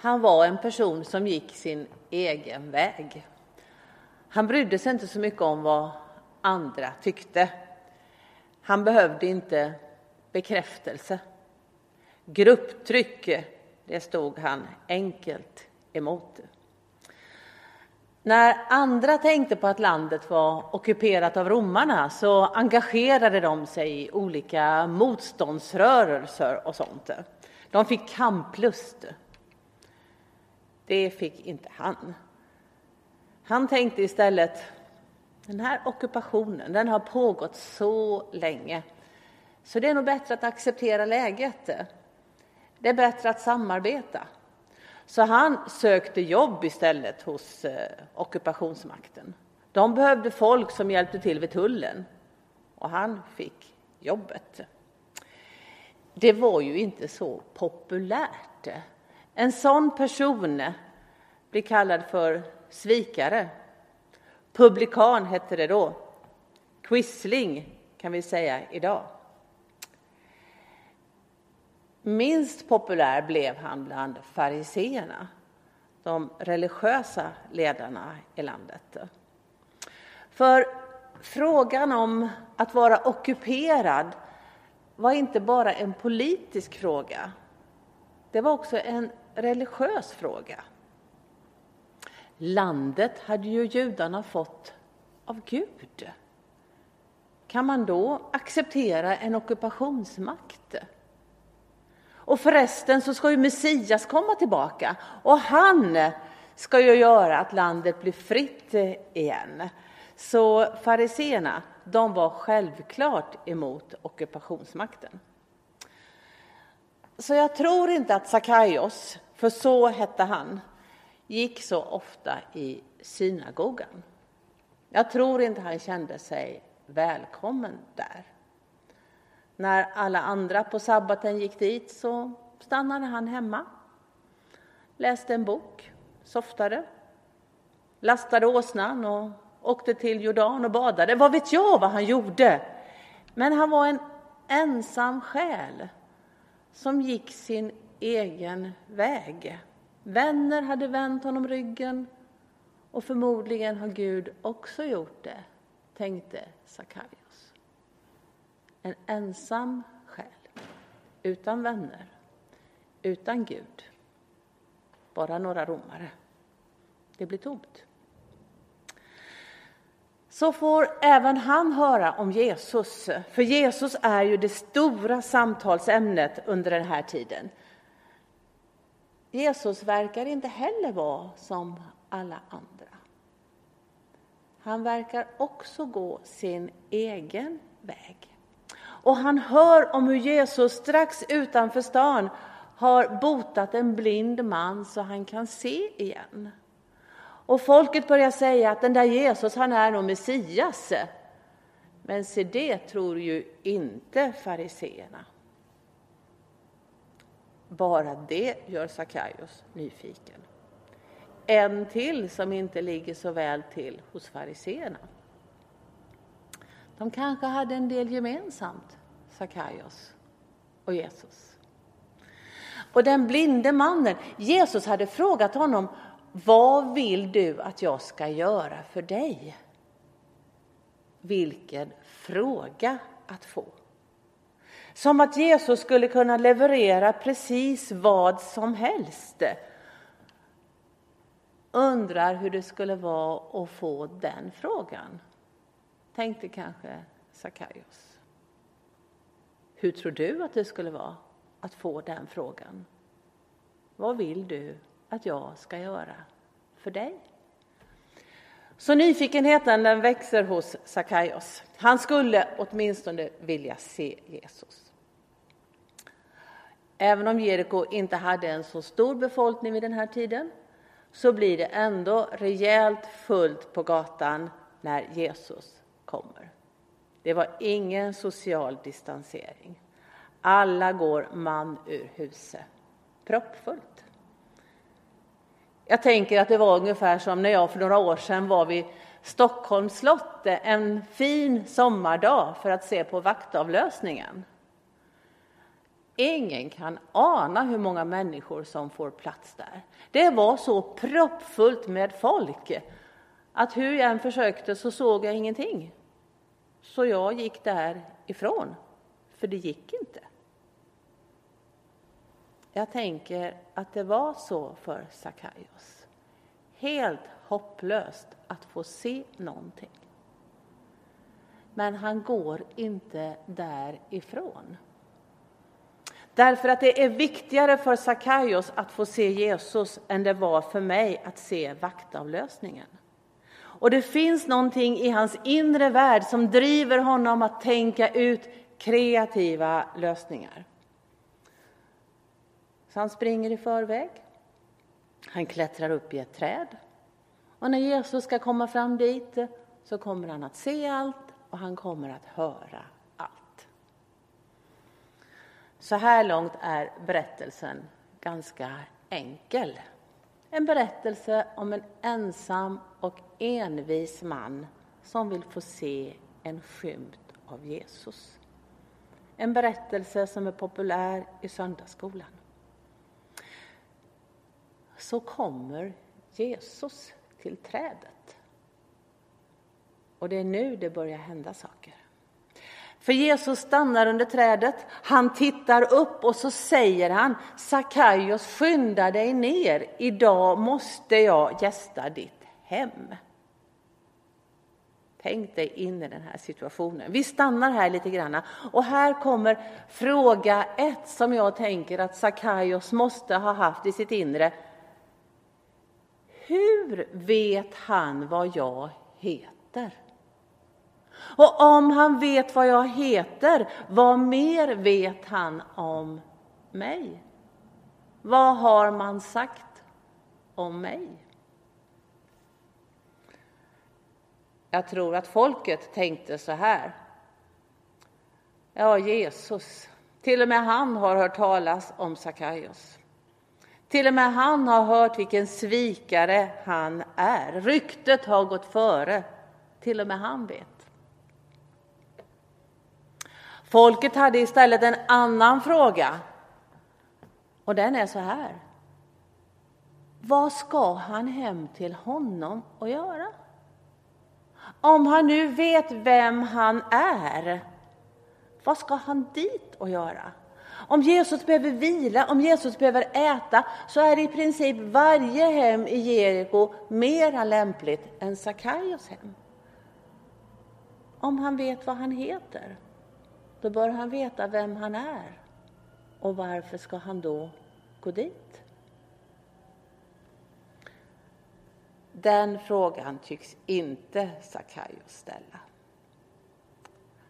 Han var en person som gick sin egen väg. Han brydde sig inte så mycket om vad andra tyckte. Han behövde inte bekräftelse. Grupptryck, det stod han enkelt emot. När andra tänkte på att landet var ockuperat av romarna så engagerade de sig i olika motståndsrörelser och sånt. De fick kamplust. Det fick inte han. Han tänkte istället, den här ockupationen, den har pågått så länge. Så det är nog bättre att acceptera läget. Det är bättre att samarbeta. Så han sökte jobb istället hos eh, ockupationsmakten. De behövde folk som hjälpte till vid tullen och han fick jobbet. Det var ju inte så populärt. En sån person blir kallad för svikare. Publikan hette det då. Quisling kan vi säga idag. Minst populär blev han bland fariseerna, de religiösa ledarna i landet. För frågan om att vara ockuperad var inte bara en politisk fråga. Det var också en religiös fråga. Landet hade ju judarna fått av Gud. Kan man då acceptera en ockupationsmakt? Och förresten så ska ju Messias komma tillbaka och han ska ju göra att landet blir fritt igen. Så fariseerna, de var självklart emot ockupationsmakten. Så jag tror inte att Sakaios, för så hette han, gick så ofta i synagogan. Jag tror inte han kände sig välkommen där. När alla andra på sabbaten gick dit så stannade han hemma, läste en bok, softade, lastade åsnan och åkte till Jordan och badade. Vad vet jag vad han gjorde? Men han var en ensam själ som gick sin egen väg. Vänner hade vänt honom ryggen och förmodligen har Gud också gjort det, tänkte Sakaios. En ensam själ, utan vänner, utan Gud, bara några romare. Det blir tomt. Så får även han höra om Jesus, för Jesus är ju det stora samtalsämnet under den här tiden. Jesus verkar inte heller vara som alla andra. Han verkar också gå sin egen väg. Och han hör om hur Jesus strax utanför stan har botat en blind man så han kan se igen. Och folket börjar säga att den där Jesus, han är nog Messias. Men se det tror ju inte fariseerna. Bara det gör Sackaios nyfiken. En till som inte ligger så väl till hos fariseerna. De kanske hade en del gemensamt, Sackaios och Jesus. Och den blinde mannen, Jesus hade frågat honom vad vill du att jag ska göra för dig? Vilken fråga att få! Som att Jesus skulle kunna leverera precis vad som helst. Undrar hur det skulle vara att få den frågan, tänkte kanske Sackaios. Hur tror du att det skulle vara att få den frågan? Vad vill du att jag ska göra för dig? Så nyfikenheten den växer hos Sackaios. Han skulle åtminstone vilja se Jesus. Även om Jeriko inte hade en så stor befolkning vid den här tiden så blir det ändå rejält fullt på gatan när Jesus kommer. Det var ingen social distansering. Alla går man ur huset. Proppfullt. Jag tänker att det var ungefär som när jag för några år sedan var vid Stockholms slott eh, en fin sommardag för att se på vaktavlösningen. Ingen kan ana hur många människor som får plats där. Det var så proppfullt med folk att hur jag än försökte så såg jag ingenting. Så jag gick därifrån, för det gick inte. Jag tänker att det var så för Sackaios. Helt hopplöst att få se någonting. Men han går inte därifrån. Därför att det är viktigare för Sackaios att få se Jesus än det var för mig att se vaktavlösningen. Och det finns någonting i hans inre värld som driver honom att tänka ut kreativa lösningar. Så han springer i förväg. Han klättrar upp i ett träd. Och när Jesus ska komma fram dit så kommer han att se allt och han kommer att höra allt. Så här långt är berättelsen ganska enkel. En berättelse om en ensam och envis man som vill få se en skymt av Jesus. En berättelse som är populär i söndagsskolan. Så kommer Jesus till trädet. Och det är nu det börjar hända saker. För Jesus stannar under trädet, han tittar upp och så säger han Sackaios, skynda dig ner, idag måste jag gästa ditt hem. Tänk dig in i den här situationen. Vi stannar här lite grann och här kommer fråga ett som jag tänker att Sackaios måste ha haft i sitt inre. Hur vet han vad jag heter? Och om han vet vad jag heter, vad mer vet han om mig? Vad har man sagt om mig? Jag tror att folket tänkte så här. Ja, Jesus, till och med han har hört talas om Sackaios. Till och med han har hört vilken svikare han är. Ryktet har gått före. Till och med han vet. Folket hade istället en annan fråga. Och den är så här. Vad ska han hem till honom och göra? Om han nu vet vem han är, vad ska han dit och göra? Om Jesus behöver vila, om Jesus behöver äta, så är i princip varje hem i Jeriko mera lämpligt än Sakaios hem. Om han vet vad han heter då bör han veta vem han är. Och varför ska han då gå dit? Den frågan tycks inte Sackaios ställa.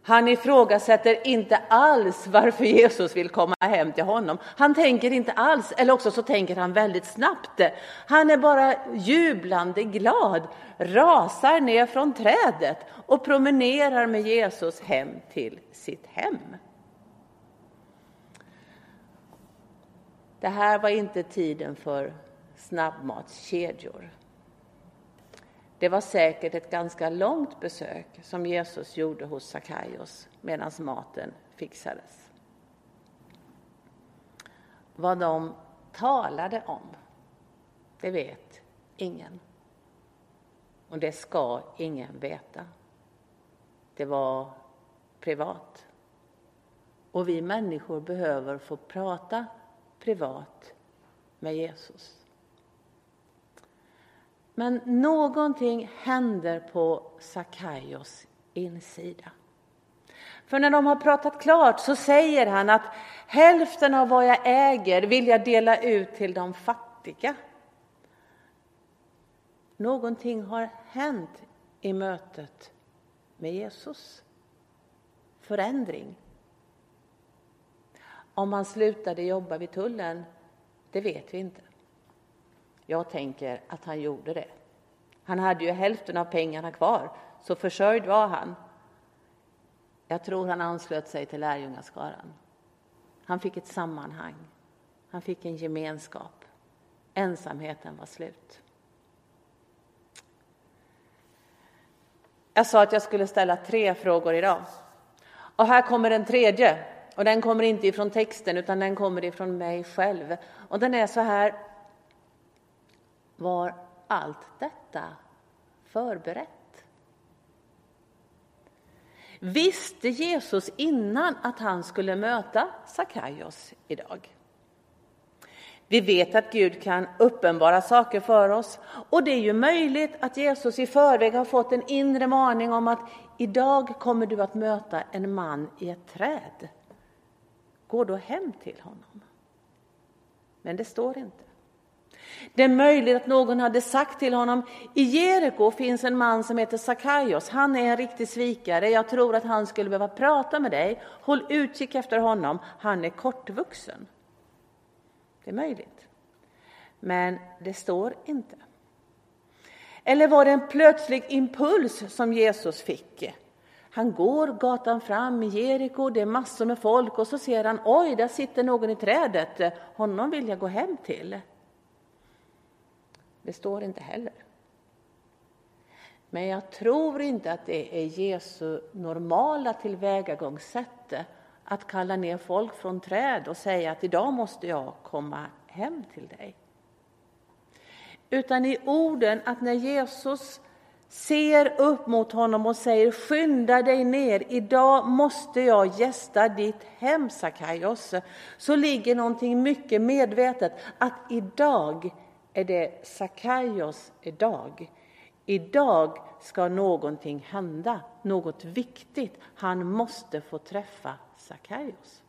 Han ifrågasätter inte alls varför Jesus vill komma hem till honom. Han tänker inte alls, eller också så tänker han väldigt snabbt. Han är bara jublande glad, rasar ner från trädet och promenerar med Jesus hem till sitt hem. Det här var inte tiden för snabbmatskedjor. Det var säkert ett ganska långt besök som Jesus gjorde hos Sackaios medan maten fixades. Vad de talade om, det vet ingen. Och det ska ingen veta. Det var privat. Och vi människor behöver få prata privat med Jesus. Men någonting händer på Sakaios insida. För när de har pratat klart så säger han att hälften av vad jag äger vill jag dela ut till de fattiga. Någonting har hänt i mötet med Jesus. Förändring. Om han slutade jobba vid tullen, det vet vi inte. Jag tänker att han gjorde det. Han hade ju hälften av pengarna kvar, så försörjd var han. Jag tror han anslöt sig till lärjungaskaran. Han fick ett sammanhang. Han fick en gemenskap. Ensamheten var slut. Jag sa att jag skulle ställa tre frågor idag. Och här kommer den tredje. Och den kommer inte ifrån texten utan den kommer ifrån mig själv. Och den är så här. Var allt detta förberett? Visste Jesus innan att han skulle möta Sakaios idag? Vi vet att Gud kan uppenbara saker för oss och det är ju möjligt att Jesus i förväg har fått en inre maning om att idag kommer du att möta en man i ett träd. Gå då hem till honom. Men det står inte. Det är möjligt att någon hade sagt till honom, i Jeriko finns en man som heter Sakaios, han är en riktig svikare, jag tror att han skulle behöva prata med dig, håll utkik efter honom, han är kortvuxen. Det är möjligt. Men det står inte. Eller var det en plötslig impuls som Jesus fick? Han går gatan fram i Jeriko, det är massor med folk och så ser han, oj, där sitter någon i trädet, honom vill jag gå hem till. Det står inte heller. Men jag tror inte att det är Jesu normala tillvägagångssätt att kalla ner folk från träd och säga att idag måste jag komma hem till dig. Utan i orden att när Jesus ser upp mot honom och säger skynda dig ner, idag måste jag gästa ditt hem Sakaios, så ligger någonting mycket medvetet att idag är det Sakaios dag. Idag ska någonting hända, något viktigt. Han måste få träffa Sakaios.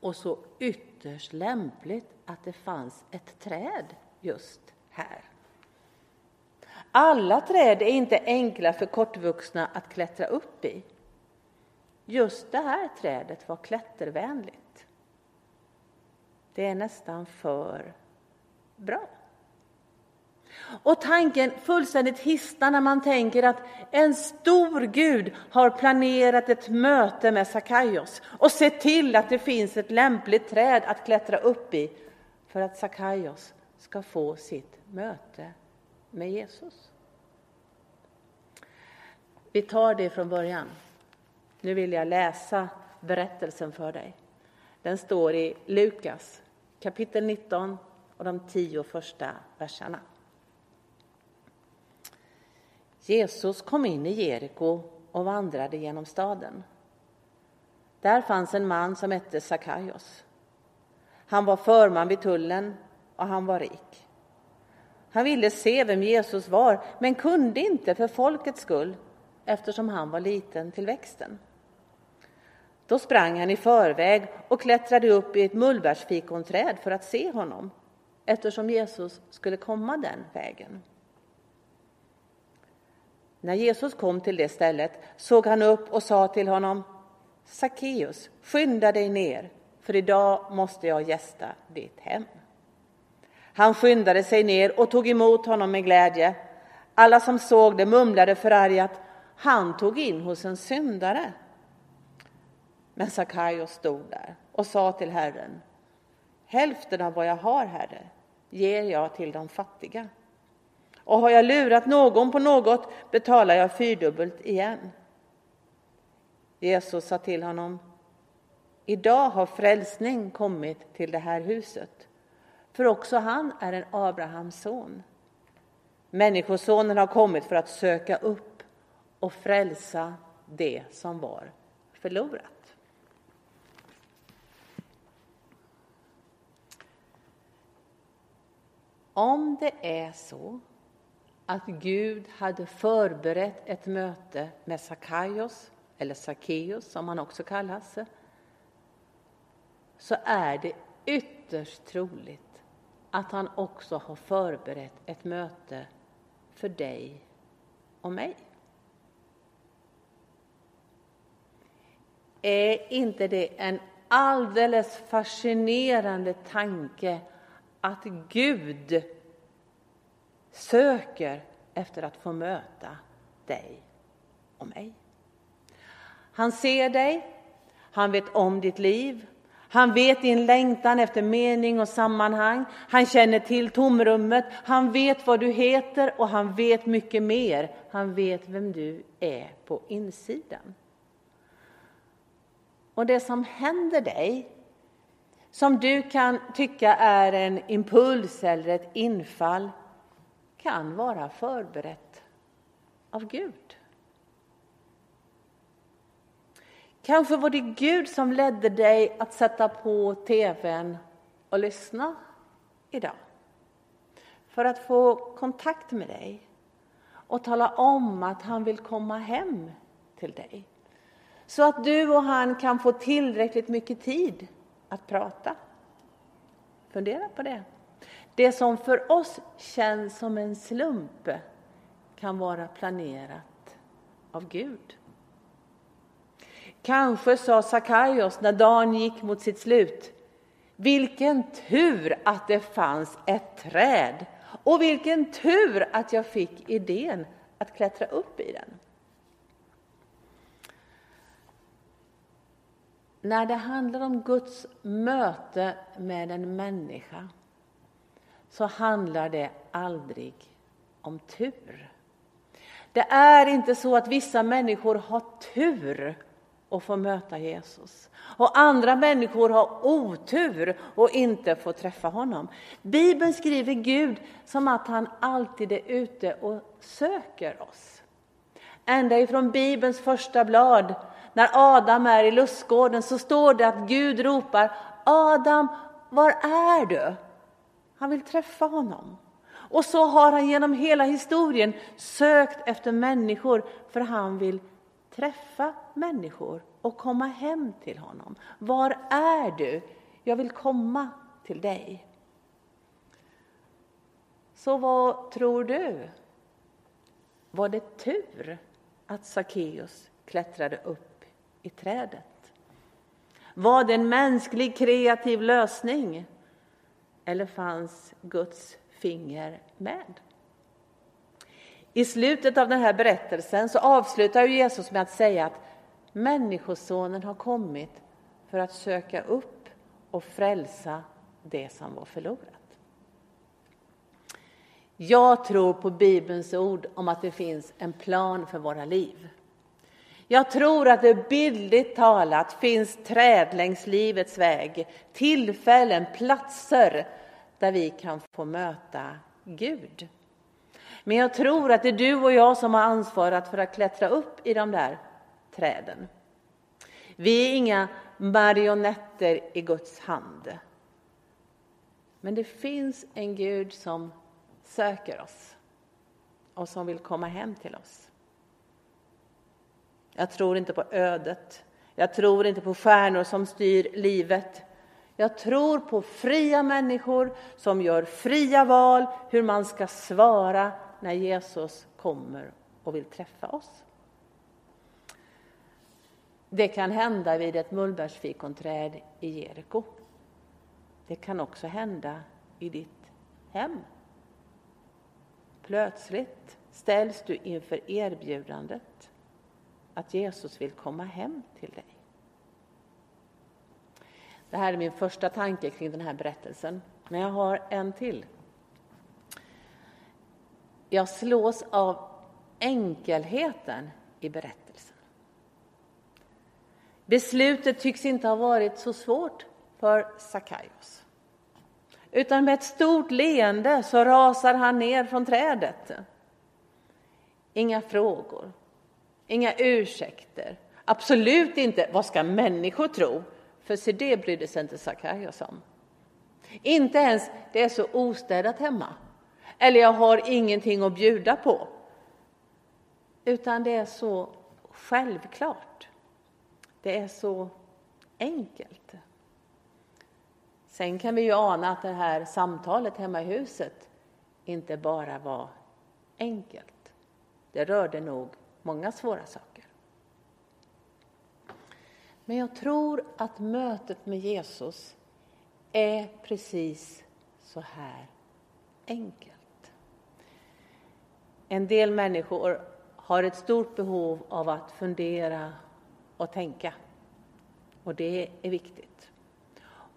Och så ytterst lämpligt att det fanns ett träd just här. Alla träd är inte enkla för kortvuxna att klättra upp i. Just det här trädet var klättervänligt. Det är nästan för bra. Och tanken fullständigt hisnar när man tänker att en stor Gud har planerat ett möte med Sakaios och sett till att det finns ett lämpligt träd att klättra upp i för att Sakaios ska få sitt möte med Jesus. Vi tar det från början. Nu vill jag läsa berättelsen för dig. Den står i Lukas kapitel 19 och de tio första verserna. Jesus kom in i Jeriko och vandrade genom staden. Där fanns en man som hette Sakaios. Han var förman vid tullen och han var rik. Han ville se vem Jesus var, men kunde inte för folkets skull eftersom han var liten till växten. Då sprang han i förväg och klättrade upp i ett mullbärsfikonträd för att se honom eftersom Jesus skulle komma den vägen. När Jesus kom till det stället såg han upp och sa till honom Sackeus, skynda dig ner, för idag måste jag gästa ditt hem. Han skyndade sig ner och tog emot honom med glädje. Alla som såg det mumlade förargat, han tog in hos en syndare. Men Sackaios stod där och sa till Herren, hälften av vad jag har, Herre, ger jag till de fattiga. Och har jag lurat någon på något betalar jag fyrdubbelt igen. Jesus sa till honom, idag har frälsning kommit till det här huset, för också han är en Abrahams son. Människosonen har kommit för att söka upp och frälsa det som var förlorat. Om det är så att Gud hade förberett ett möte med Sakaios, eller Sackeus som han också kallas, så är det ytterst troligt att han också har förberett ett möte för dig och mig. Är inte det en alldeles fascinerande tanke att Gud söker efter att få möta dig och mig. Han ser dig, han vet om ditt liv, han vet din längtan efter mening och sammanhang. Han känner till tomrummet, han vet vad du heter och han vet mycket mer. Han vet vem du är på insidan. Och det som händer dig, som du kan tycka är en impuls eller ett infall, kan vara förberett av Gud. Kanske var det Gud som ledde dig att sätta på tvn och lyssna idag. För att få kontakt med dig och tala om att han vill komma hem till dig. Så att du och han kan få tillräckligt mycket tid att prata. Fundera på det. Det som för oss känns som en slump kan vara planerat av Gud. Kanske sa Sakaios när dagen gick mot sitt slut. Vilken tur att det fanns ett träd och vilken tur att jag fick idén att klättra upp i den. När det handlar om Guds möte med en människa så handlar det aldrig om tur. Det är inte så att vissa människor har tur och få möta Jesus. Och andra människor har otur och inte får träffa honom. Bibeln skriver Gud som att han alltid är ute och söker oss. Ända ifrån Bibelns första blad, när Adam är i lustgården, så står det att Gud ropar Adam, var är du? Han vill träffa honom. Och så har han genom hela historien sökt efter människor för han vill träffa människor och komma hem till honom. Var är du? Jag vill komma till dig. Så vad tror du? Var det tur att Sackeus klättrade upp i trädet? Var det en mänsklig kreativ lösning? Eller fanns Guds finger med? I slutet av den här berättelsen så avslutar Jesus med att säga att Människosonen har kommit för att söka upp och frälsa det som var förlorat. Jag tror på Bibelns ord om att det finns en plan för våra liv. Jag tror att det bildligt talat finns träd längs livets väg, tillfällen, platser där vi kan få möta Gud. Men jag tror att det är du och jag som har ansvarat för att klättra upp i de där träden. Vi är inga marionetter i Guds hand. Men det finns en Gud som söker oss och som vill komma hem till oss. Jag tror inte på ödet. Jag tror inte på stjärnor som styr livet. Jag tror på fria människor som gör fria val hur man ska svara när Jesus kommer och vill träffa oss. Det kan hända vid ett mullbärsfikonträd i Jeriko. Det kan också hända i ditt hem. Plötsligt ställs du inför erbjudandet att Jesus vill komma hem till dig. Det här är min första tanke kring den här berättelsen, men jag har en till. Jag slås av enkelheten i berättelsen. Beslutet tycks inte ha varit så svårt för Sakaios. Utan med ett stort leende så rasar han ner från trädet. Inga frågor, inga ursäkter, absolut inte vad ska människor tro? För se det brydde sig inte Sakaios om. Inte ens det är så ostädat hemma. Eller jag har ingenting att bjuda på. Utan det är så självklart. Det är så enkelt. Sen kan vi ju ana att det här samtalet hemma i huset inte bara var enkelt. Det rörde nog många svåra saker. Men jag tror att mötet med Jesus är precis så här enkelt. En del människor har ett stort behov av att fundera och tänka. Och det är viktigt.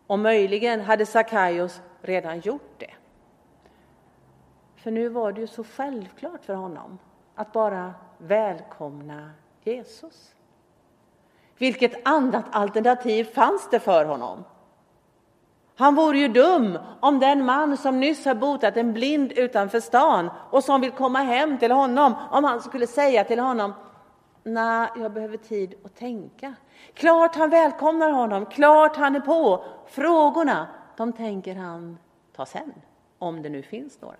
Och möjligen hade Sakaios redan gjort det. För nu var det ju så självklart för honom att bara välkomna Jesus. Vilket annat alternativ fanns det för honom? Han vore ju dum om den man som nyss har botat en blind utanför stan och som vill komma hem till honom, om han skulle säga till honom Nej, jag behöver tid att tänka. Klart han välkomnar honom, klart han är på. Frågorna, de tänker han ta sen, om det nu finns några.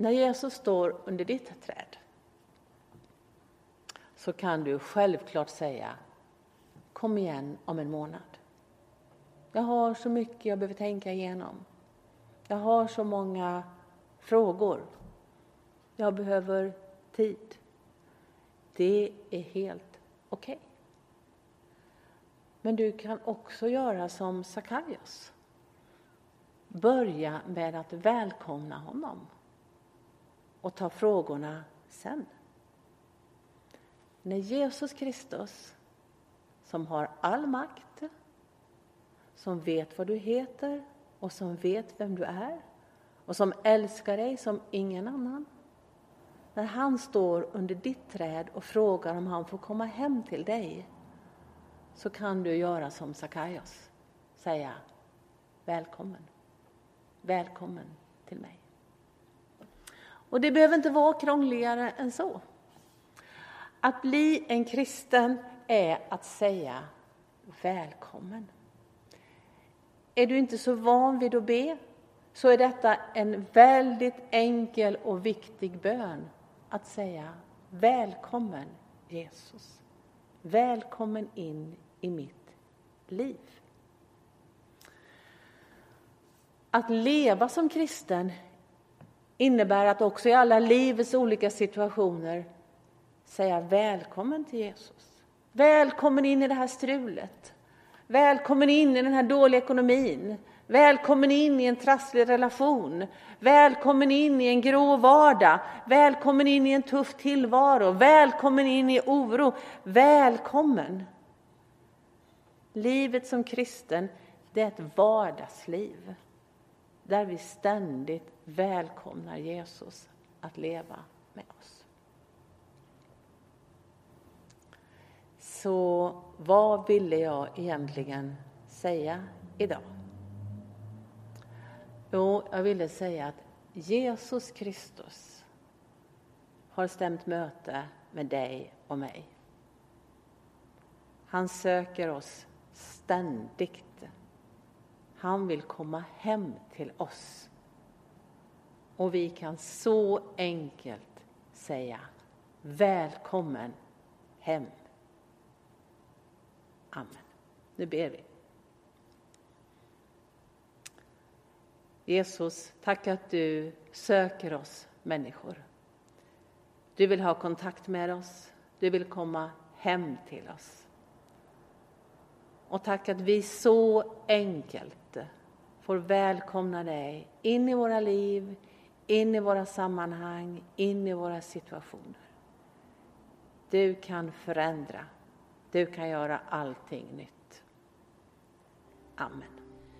När Jesus står under ditt träd så kan du självklart säga Kom igen om en månad. Jag har så mycket jag behöver tänka igenom. Jag har så många frågor. Jag behöver tid. Det är helt okej. Okay. Men du kan också göra som Sakaios. Börja med att välkomna honom och ta frågorna sen. När Jesus Kristus, som har all makt, som vet vad du heter och som vet vem du är och som älskar dig som ingen annan. När han står under ditt träd och frågar om han får komma hem till dig så kan du göra som Sakaios, säga välkommen, välkommen till mig. Och det behöver inte vara krångligare än så. Att bli en kristen är att säga välkommen. Är du inte så van vid att be så är detta en väldigt enkel och viktig bön att säga välkommen Jesus. Välkommen in i mitt liv. Att leva som kristen innebär att också i alla livets olika situationer säga välkommen till Jesus. Välkommen in i det här strulet. Välkommen in i den här dåliga ekonomin. Välkommen in i en trasslig relation. Välkommen in i en grå vardag. Välkommen in i en tuff tillvaro. Välkommen in i oro. Välkommen! Livet som kristen, det är ett vardagsliv där vi ständigt välkomnar Jesus att leva med oss. Så vad ville jag egentligen säga idag? Jo, jag ville säga att Jesus Kristus har stämt möte med dig och mig. Han söker oss ständigt. Han vill komma hem till oss. Och vi kan så enkelt säga Välkommen hem. Amen. Nu ber vi. Jesus, tack att du söker oss människor. Du vill ha kontakt med oss. Du vill komma hem till oss. Och tack att vi så enkelt får välkomna dig in i våra liv, in i våra sammanhang, in i våra situationer. Du kan förändra. Du kan göra allting nytt. Amen.